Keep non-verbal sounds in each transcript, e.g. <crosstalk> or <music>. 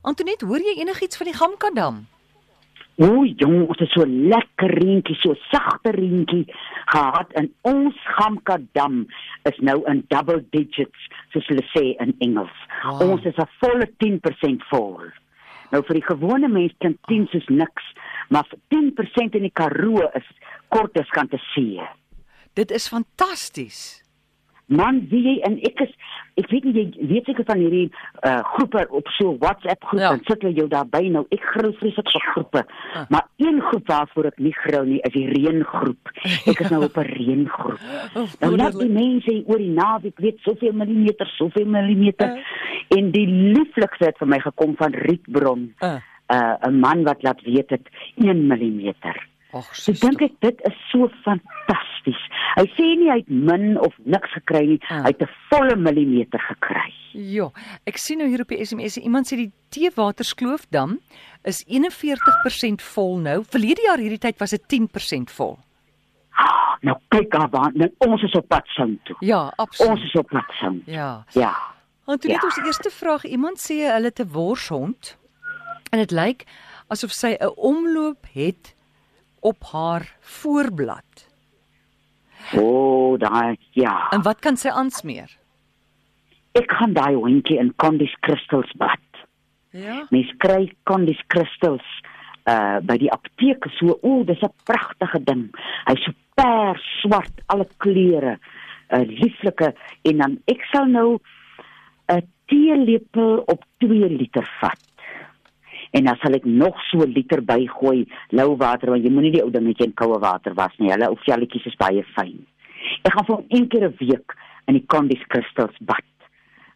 Antoinette, hoor jy enigiets van die Gamkadam? O, jong, dit is so lekker reentjie, so sagte reentjie gehad in ons Gamkadam is nou in double digits, soos hulle sê in Engels. Wow. Ons is 'n volle 10% vol. Nou vir die gewone mens klink 10 soos niks, maar vir 10% in die Karoo is kort as kan te see. Dit is fantasties. Man, wie jy en ek is ek weet nie jy weet seker van hierdie uh groepe op so WhatsApp groep Ja. en sit hulle jou daarby nou. Ek grou vreeslik vir groepe. Ah. Maar een groep waarvoor ek nie grou nie is die reëngroep. Ek is nou op 'n reëngroep. <laughs> Nou laat die mense oor die naweek weet soveel millimeter, soveel millimeter Uh. en die lieflikste het vir my gekom van Rietbron. Uh. Uh 'n man wat laat weet het 1 millimeter. Ag, So dink ek dit is so fantasties. Hy sê nie hy het min of niks gekry nie, Ah. hy het 'n volle millimeter gekry. Ja, ek sien nou hier op die SMS iemand sê die Teewaterskloofdam is 41% vol nou. Verlede jaar hierdie tyd was dit 10% vol. Nou kyk daar waar nou, ons is op pad soontoe. Ja, absoluut. Ons is op pad soontoe. Ja. Ja. Antoinette, Ja. ons eerste vraag, iemand sê hulle het 'n worshond en dit lyk asof sy 'n omloop het op haar voorblad. O, oh, daai ja. En wat kan sy aansmeer? Ek gaan daai hondjie in Condis Crystals bad. Ja. Mens kry Condis Crystals uh by die apteek so o, oh, dis 'n pragtige ding. Hy's so pers swart, alle kleure, 'n uh, lieflike en dan ek sal nou 'n teelepel op 2 liter vat. En dan sal ek nog so 'n liter bygooi lou water want jy moenie die ou dingetjie in koue water was nie. Hulle ou velletjies is baie fyn. Ek gaan vir een keer 'n week in die Condis Crystals bad.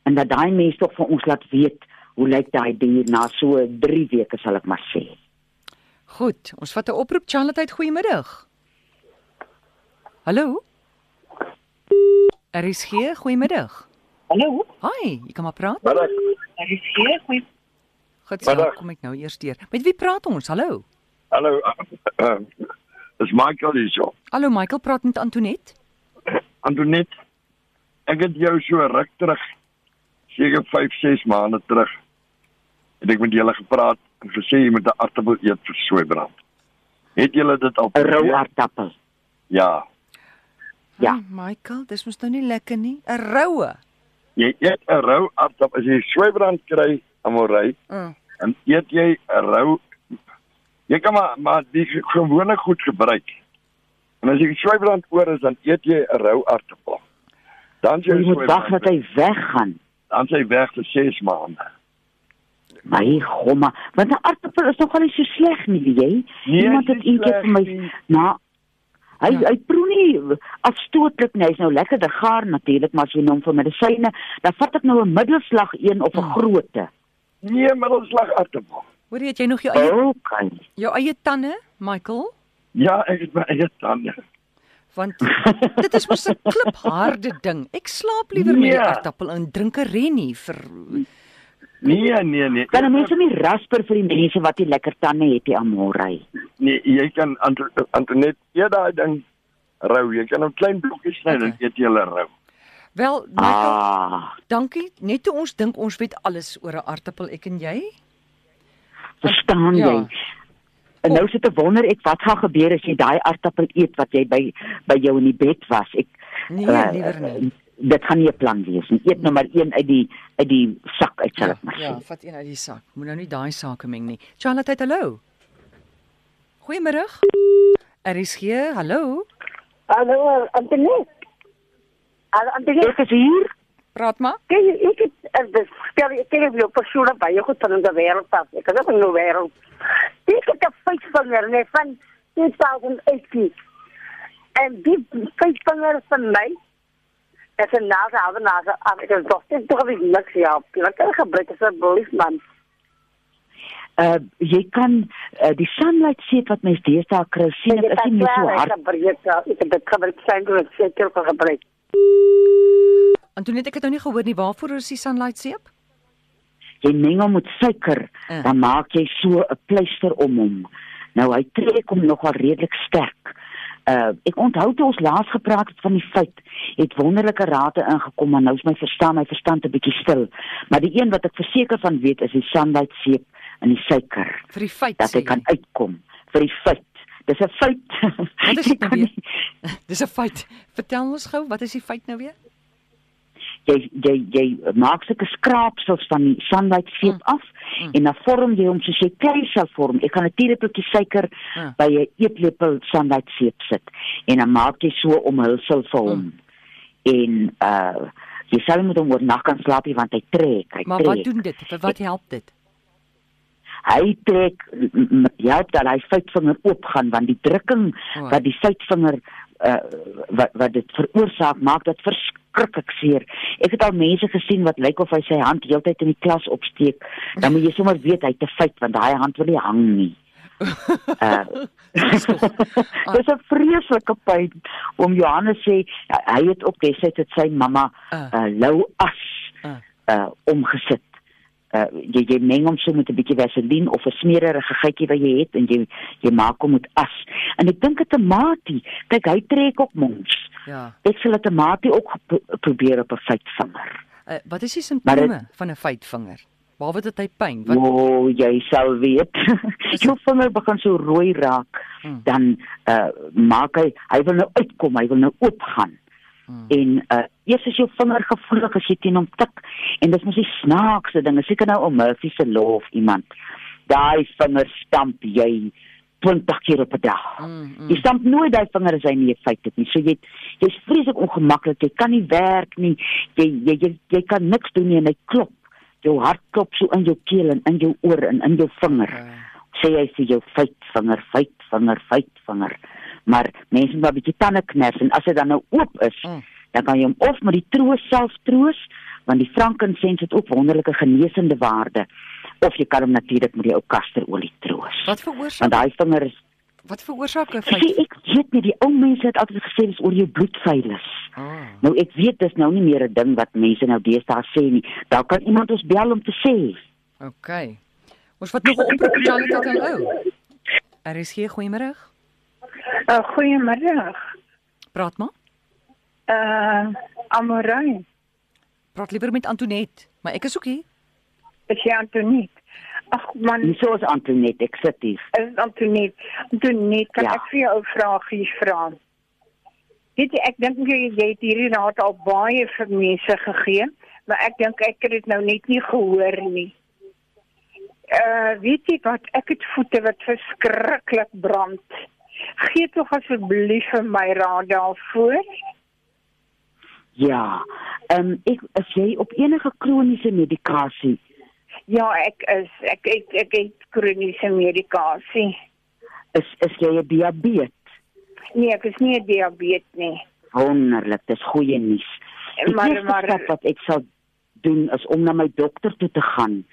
En dat daai mense tog vir ons laat weet hoe lyk daai dier na so 3 weke sal ek maar sê. Goed, ons vat 'n oproep Charlotte, goeiemiddag. Hallo? Er is hier, goeiemiddag. Hallo. Hi, jy kan maar praat. Middag. Daar is hier goeie. Goed, so Middag. kom ek nou eers deur. Met wie praat ons? Hallo. Hallo. Uh, dis Michael hier. so. Hallo Michael, praat met Antoinette. Antoinette, ek het jou so ruk terug, seker 5, 6 maande terug, het ek met julle gepraat en gesê jy moet 'n aartappel eet vir soeibrand. Het julle dit al 'n Rou probeer? aardappel. Ja. Ja. Ai, Michael, dis mos nou nie lekker nie. 'n Roue. Jy eet 'n rou aartappel as jy soeibrand kry aan Morey, Mm. en eet jy 'n rou Jy kan maar maar die gewone goed gebruik. En as jy soeibrand oor is, dan eet jy 'n rou aartappel. Dan Jy moet wag dat hy weggaan. dan sy weg vir 6 maande. My gomma, want 'n aardappel is nogal nie so sleg nie, weet jy? Nee, Iemand het een keer sleg vir my na hy Ja. hy proe nie afstootlik nie. Hy's nou lekkerder gaar natuurlik, maar as jy hom vir medisyne, dan vat ek nou 'n middelslag een of 'n Mm. grootte. Nee, middelslag aartappel. Hoor jy het jy nog jou eie Okay. jou eie tande, Michael? Ja, ek het my eie tande. Want dit is mos 'n klipharde ding. Ek slaap liewer met die Nee. aardappel en drink 'n rennie vir Nee, nee, nee. Kan 'n mens hom nie rasper vir die mense wat nie lekker tande het nie amorei? Nee, jy kan Anto- Antoinette eet daai ding rou. Jy kan hom klein blokkies sny en Okay. eet jy hulle rou. Wel, Michael, Ah, dankie. Net toe ons dink ons weet alles oor 'n aardappel, ek en jy. verstaan Ja. jy? En nou sit ek wonder ek wat gaan gebeur as jy daai aardappel eet wat jy by by jou in die bed was. Ek Nee, eh, liewer nie. Dit gaan nie 'n plan wees nie. Eet nou maar een uit die uit die sak uit sal ek maar ja, sê. vat een uit die sak. Moet nou nie daai sake meng nie. Charlotte, hallo. Goeiemôre. Er is hier. Hallo. Hallo, Antoinette. Hallo, Antoinette. Ek is hier. Praat maar. Ken je, ik het, de, stel je, ken je persoonlijk bij je goed van de wereld af. Ik heb ook een wereld. Ik heb een feestvanger nee, van 2018. En die feestvanger van mij, is een nase, oude nase. Ik heb toch steeds toch weer niks, ja. Ik kan gebruiken, alsjeblieft, man. Uh jy kan uh, die sunlight seep wat mens deesdae kry sien dit is nie so hard. gebruik, heb het gebruikt, zijn door het zeker van gebruikt. Antoinette, ek het nou nie gehoor nie waarvoor is die sunlight seep? Jy meng hom met suiker, Uh. dan maak jy so 'n pleister om hom. Nou hy trek hom nogal redelik sterk. Uh ek onthou toe ons laas gepraat het van die feit, het wonderlike rade ingekom, maar nou is my verstaan, my verstand 'n bietjie stil. Maar die een wat ek verseker van weet is die sunlight seep en die suiker Vir die feit dat ek kan uitkom vir die feit. Dis 'n feit. Wat is <laughs> dit nou weer? <laughs> Dis 'n feit. Vertel ons gou, wat is die feit nou weer? Jy jy jy maak sulke skraapsels van die sunlight seep Mm. af en dan vorm jy hom soos jy sal vorm. Ek gaan 'n teelepeltjie suiker Ja. by 'n eetlepel sunlight seep sit en dan maak jy so omhulsel vir hom. En uh jy sal met hom oornag kan slaap nie, want hy trek, hy Maar trek. wat doen dit? Vir wat help dit? hy trek help dat hy vyfvinger oop gaan want die drukking O. wat die vyfvinger uh, wat wat dit veroorsaak maak dit verskriklik seer. Ek het al mense gesien wat lyk of hy sy hand heeltyd in die klas opsteek. Dan moet jy sommer weet hy het 'n feit want daai hand wil nie hang nie. Uh <laughs> <laughs> Dis 'n vreeslike pyn om Johannes sê hy het op destyds het sy mamma Ah. uh, lou as uh omgesit. Uh jy jy meng hom so met 'n bietjie vaseline of 'n smeerige gietjie wat jy het en jy jy maak hom met as. En ek dink 'n tamatie, kyk hy trek ook mons. Ja. Ek sal 'n tamatie ook probeer op 'n vyfvinger. Uh, wat is die simptome dit- van 'n feitvinger? Behalwe dat hy pyn. Wat O, jy sal weet. <laughs> Jou vinger begin so rooi raak, Hmm. dan uh maak hy hy wil nou uitkom, hy wil nou oopgaan. Hmm. En uh eers is jou vinger gevoelig as jy teen hom tik en dis mos die snaakste ding. Is Seker nou om Murphy se law of iemand. Daai vinger stamp jy 20 keer op 'n dag. Mm, mm. Jy stamp nooit daai vinger as hy nie 'n feit het nie. So jy jy's vreeslik ongemaklik. Jy kan nie werk nie. Jy jy jy, jy kan niks doen nie en hy klop. Jou hart klop so in jou keel en in jou oor en in jou vinger. Okay. Sê hy vir jou feit vinger, feit vinger, feit vinger. Maar mense moet 'n bietjie tande kners en as dit dan nou oop is, Mm. Dan kan jy hom of met die troos self troos, want die frankincense het ook wonderlike genesende waarde, of jy kan hom natuurlik met die ou kasterolie troos. Wat veroorsaak Want daai vinger is wat veroorsaak 'n Sê feit? ek weet nie die ou mense het altyd gesê dis oor jou bloedveilis. Ah. Nou ek weet dis nou nie meer 'n ding wat mense nou deesdae sê nie. Daar kan iemand ons bel om te sê. Okay. Ons wat nog 'n oproep betaal het aan ou. Er is hier goeiemôre. Uh, goeiemiddag. Praat maar. Uh Amorey, Praat liewer met Antoinette, maar ek is ook hier. is jy Antoniet? Ag man, Hierso is Antoinette, ek sit hier. is Antoniet. Antoniet, kan Ja. ek vir jou 'n vraagie vra? Weet jy, ek dink jy jy het hierdie raad al baie vir mense gegee, maar ek dink ek het dit nou net nie gehoor nie. Uh weet jy wat, ek het voete wat verskriklik brand. Gee tog asseblief vir my raad daarvoor. Ja. Ehm um, ek as jy op enige kroniese medikasie Ja, ek is ek ek ek het kroniese medikasie. is is jy 'n diabetes. Nee, ek is nie 'n diabetes nie. Wonderlik, dis goeie nuus. Maar- maar- wat ek sal doen is om na my dokter toe te gaan.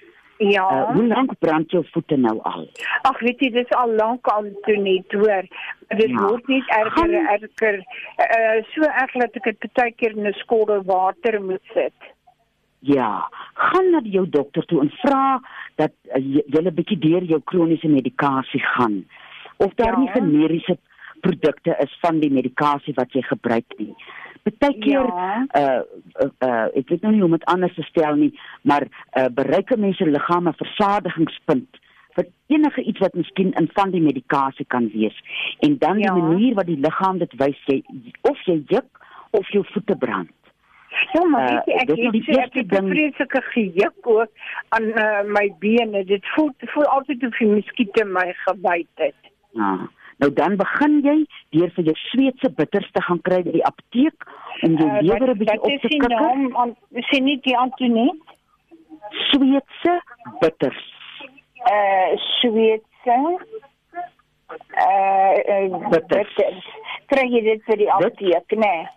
Ja. Uh, hoe lank brand jou voete nou al? Ag, weet jy, dis al lank al toe net hoor. Dit Ja. word net erger en erger. Uh so erg dat ek dit baie keer in 'n skottel water moet sit. Ja, gaan na jou dokter toe en vra dat uh, jy 'n bietjie deur jou kroniese medikasie gaan. Of daar Ja. nie generiese produkte is van die medikasie wat jy gebruik nie. Partykeer Ja. uh, uh uh ek weet nou nie hoe om dit anders te stel nie, maar uh bereik 'n mens se liggaam 'n versadigingspunt vir enige iets wat miskien in van die medikasie kan wees. En dan Ja. die manier wat die liggaam dit wys jy of jy juk of jou voete brand. Ja, maar Uh, weet jy, ek die het so ek het 'n vreeslike gejuk ook aan uh, my bene. Dit voel voel altyd of die muskiete my gebyt het. Ja. Nou dan begin jy deur vir jou Sweedse bitters te gaan kry by die apteek om jou Uh, lewer 'n bietjie op is te kikker. naam? An- Sien nie die Antoinette? Sweedse bitters. Uh Sweedse uh, uh Bitters. bitters. Kry jy dit vir die Dit- apteek, né? Nee.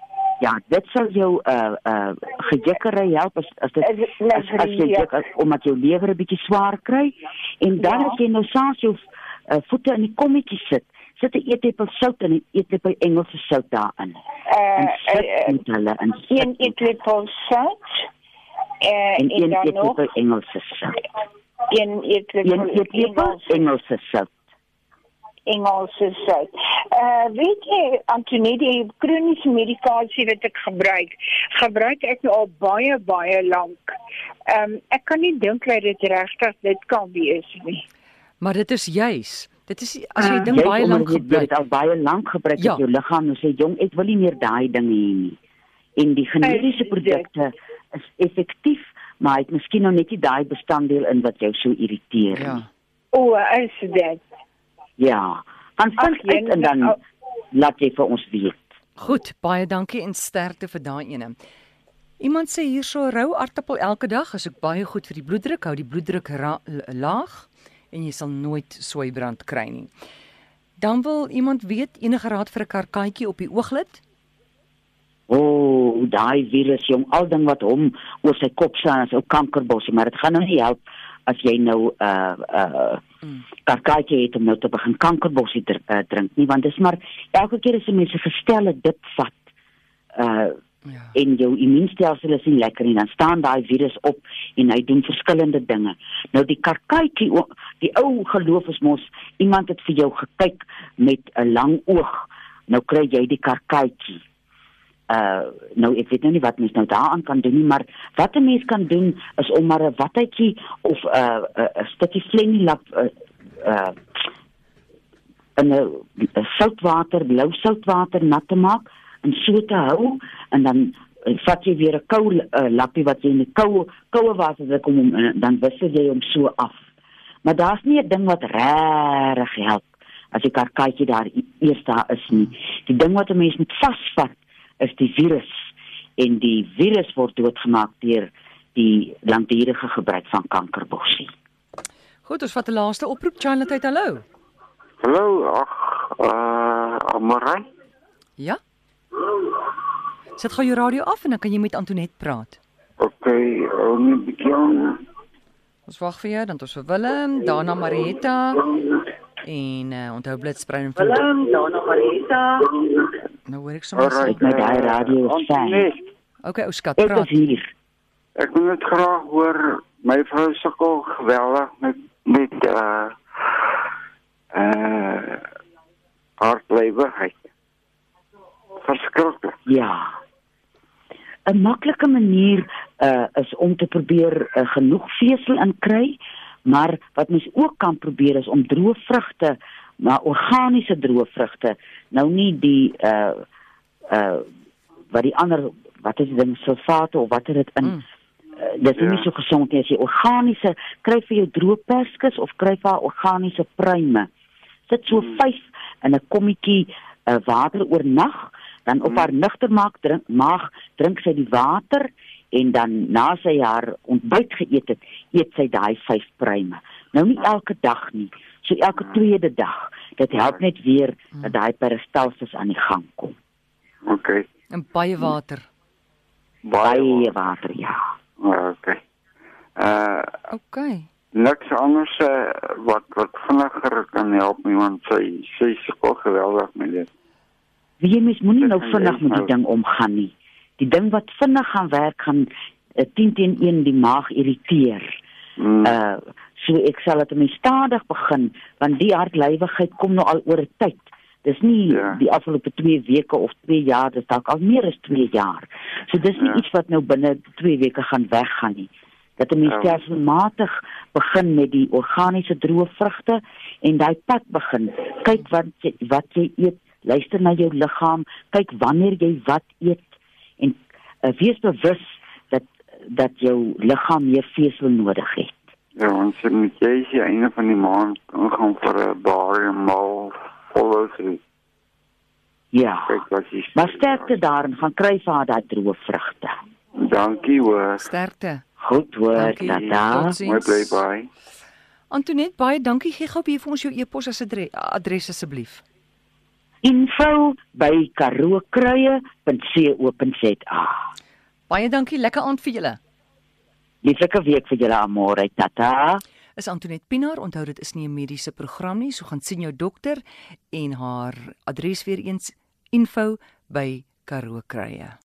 Ja, dit sal jou uh uh gejikkery help as as dit Is dit as, as jy juk, as, omdat jou lewer 'n bietjie swaar kry en dan Ja. as jy nou saans jou uh, voete in die kommetjie sit, sit 'n eetlepel sout en 'n eetlepel Engelse sout daarin. En Uh, sit uh, met hulle en sit een eetlepel sout. Uh, en en een eetlepel Engelse sout. een eetlepel Een eetlepel Engels. Engelse sout. Engelse sout. Uh weet jy Antonie, die kroniese medikasie wat ek gebruik, gebruik ek nou al baie baie lank. Ehm um, ek kan nie dink dat dit regtig dit kan wees nie. Maar dit is juis. Dit is as jy Uh, ding jy baie lank jy gebruik. al baie lank gebruik Ja. ja. jou liggaam en sê jong, ek wil nie meer daai ding hê nie. En die generiese produkte is effektief, maar het miskien nog net nie daai bestanddeel in wat jou so irriteer nie. Ja. O, is dit? Ja. Vind uit en dan Jen, laat jy vir ons weet. Goed, baie dankie en sterkte vir daai ene. Iemand sê hierso rou aartappel elke dag is ook baie goed vir die bloeddruk, hou die bloeddruk ra- l- laag en jy sal nooit soeibrand kry nie. Dan wil iemand weet enige raad vir 'n karkaatjie op die ooglid? O, oh, daai virus jong, al ding wat hom oor sy kop slaan is ou kankerbossie, maar dit gaan nou nie help as jy nou uh uh Mm. karkaatjie het om nou te begin kankerbossie dr uh, drink nie, want dit is maar elke keer as 'n mens 'n gestelde dip vat uh Ja. en jou immuunstelsel is nie lekker nie, dan staan daai virus op en hy doen verskillende dinge. Nou die karkaatjie, o- die ou geloof is mos iemand het vir jou gekyk met 'n lang oog. Nou kry jy die karkaatjie. Uh nou ek weet nou nie wat mens nou daaraan kan doen nie, maar wat 'n mens kan doen is om maar 'n wattetjie of 'n uh, 'n uh, stukkie flenilap uh, uh in 'n uh, soutwater, blou soutwater nat te maak en so te hou en dan uh, vat jy weer 'n koue uh, lappie wat jy in die koue koue water druk om hom en dan wissel jy hom so af. Maar daar's nie 'n ding wat regtig help as die karkaatjie daar e- eers daar is nie. Die ding wat 'n mens moet vasvat is die virus en die virus word doodgemaak deur die langdurige gebruik van kankerbossie. Goed, ons vat 'n laaste oproep. Charlotte, hallo. Hallo, ag, uh, Amarai. Ja? Sit gou jou radio af en dan kan jy met Antoinette praat. OK, ou net bietjie aan. Ons wag vir jou, dan ons vir Willem, daarna Marietta en uh, onthou blitsbruin en Willem, daarna Marietta. Nou hoor ek sommer sê. Ek met daai radio. Nee, Okay, ou skat, Ek praat. is hier. ek wil net graag hoor my vrou sukkel geweldig met met uh uh hartlewigheid. Verskriklik. Ja. 'n Maklike manier uh is om te probeer uh, genoeg vesel in kry, maar wat mens ook kan probeer is om droë vrugte, maar organiese droë vrugte, nou nie die uh uh wat die ander wat is ding sulfate of watter dit in Mm. uh, dis ja. nie so gesond nie as jy organiese kry vir jou droë perskes of kry vir haar organiese pruime. Sit so 5 in 'n kommetjie uh, water oornag, dan op Hmm. haar nugter maak drink maag drink sy die water en dan na sy haar ontbyt geëet het, eet sy daai 5 pruime. Nou nie elke dag nie, so elke tweede dag. Dit help net weer dat daai peristalsis aan die gang kom. OK. En baie water. Baie water, ja. Ah, OK. Uh Okay. niks anders uh, wat wat vinniger kan help nie want sy sy sukkel geweldig met dit. Wie mens moenie nou Dit gaan vinnig met die ding omgaan nie. Die ding wat vinnig gaan werk gaan uh, 10 teen 1 die maag irriteer. Mm, Uh so ek sal dit mee stadig begin want die hartlywigheid kom nou al oor 'n tyd. Dis nie Ja. die afgelope 2 weke of 2 jaar, dis dalk al meer as 2 jaar. So dis nie Ja. ja. iets wat nou binne 2 weke gaan weggaan nie. Dat 'n mens Ja. stelselmatig begin met die organiese droë vrugte en daai pad begin. Kyk wat jy, wat jy eet, luister na jou liggaam, kyk wanneer jy wat eet en uh, wees bewus dat dat jou liggaam meer vesel nodig het. Ja, want sy moet jy is die einde van die maand gaan vir 'n barium mal follow-through. Ja. Kyk jy Maar sterkte daarin gaan kry vir haar daai droë vrugte. Dankie hoor. Sterkte. Goed hoor. Totsiens. Mooi bly bye. Antoinette, baie dankie. Gee gou weer vir ons jou e-pos adres asseblief. Info by karookruie.co.za. Baie dankie. Lekker aand vir julle. Lieflike week vir julle almore, tata. Is Antoinette Pinaar, onthou dit is nie 'n mediese program nie, so gaan sien jou dokter en haar adres weer eens info by Karoo Kruie.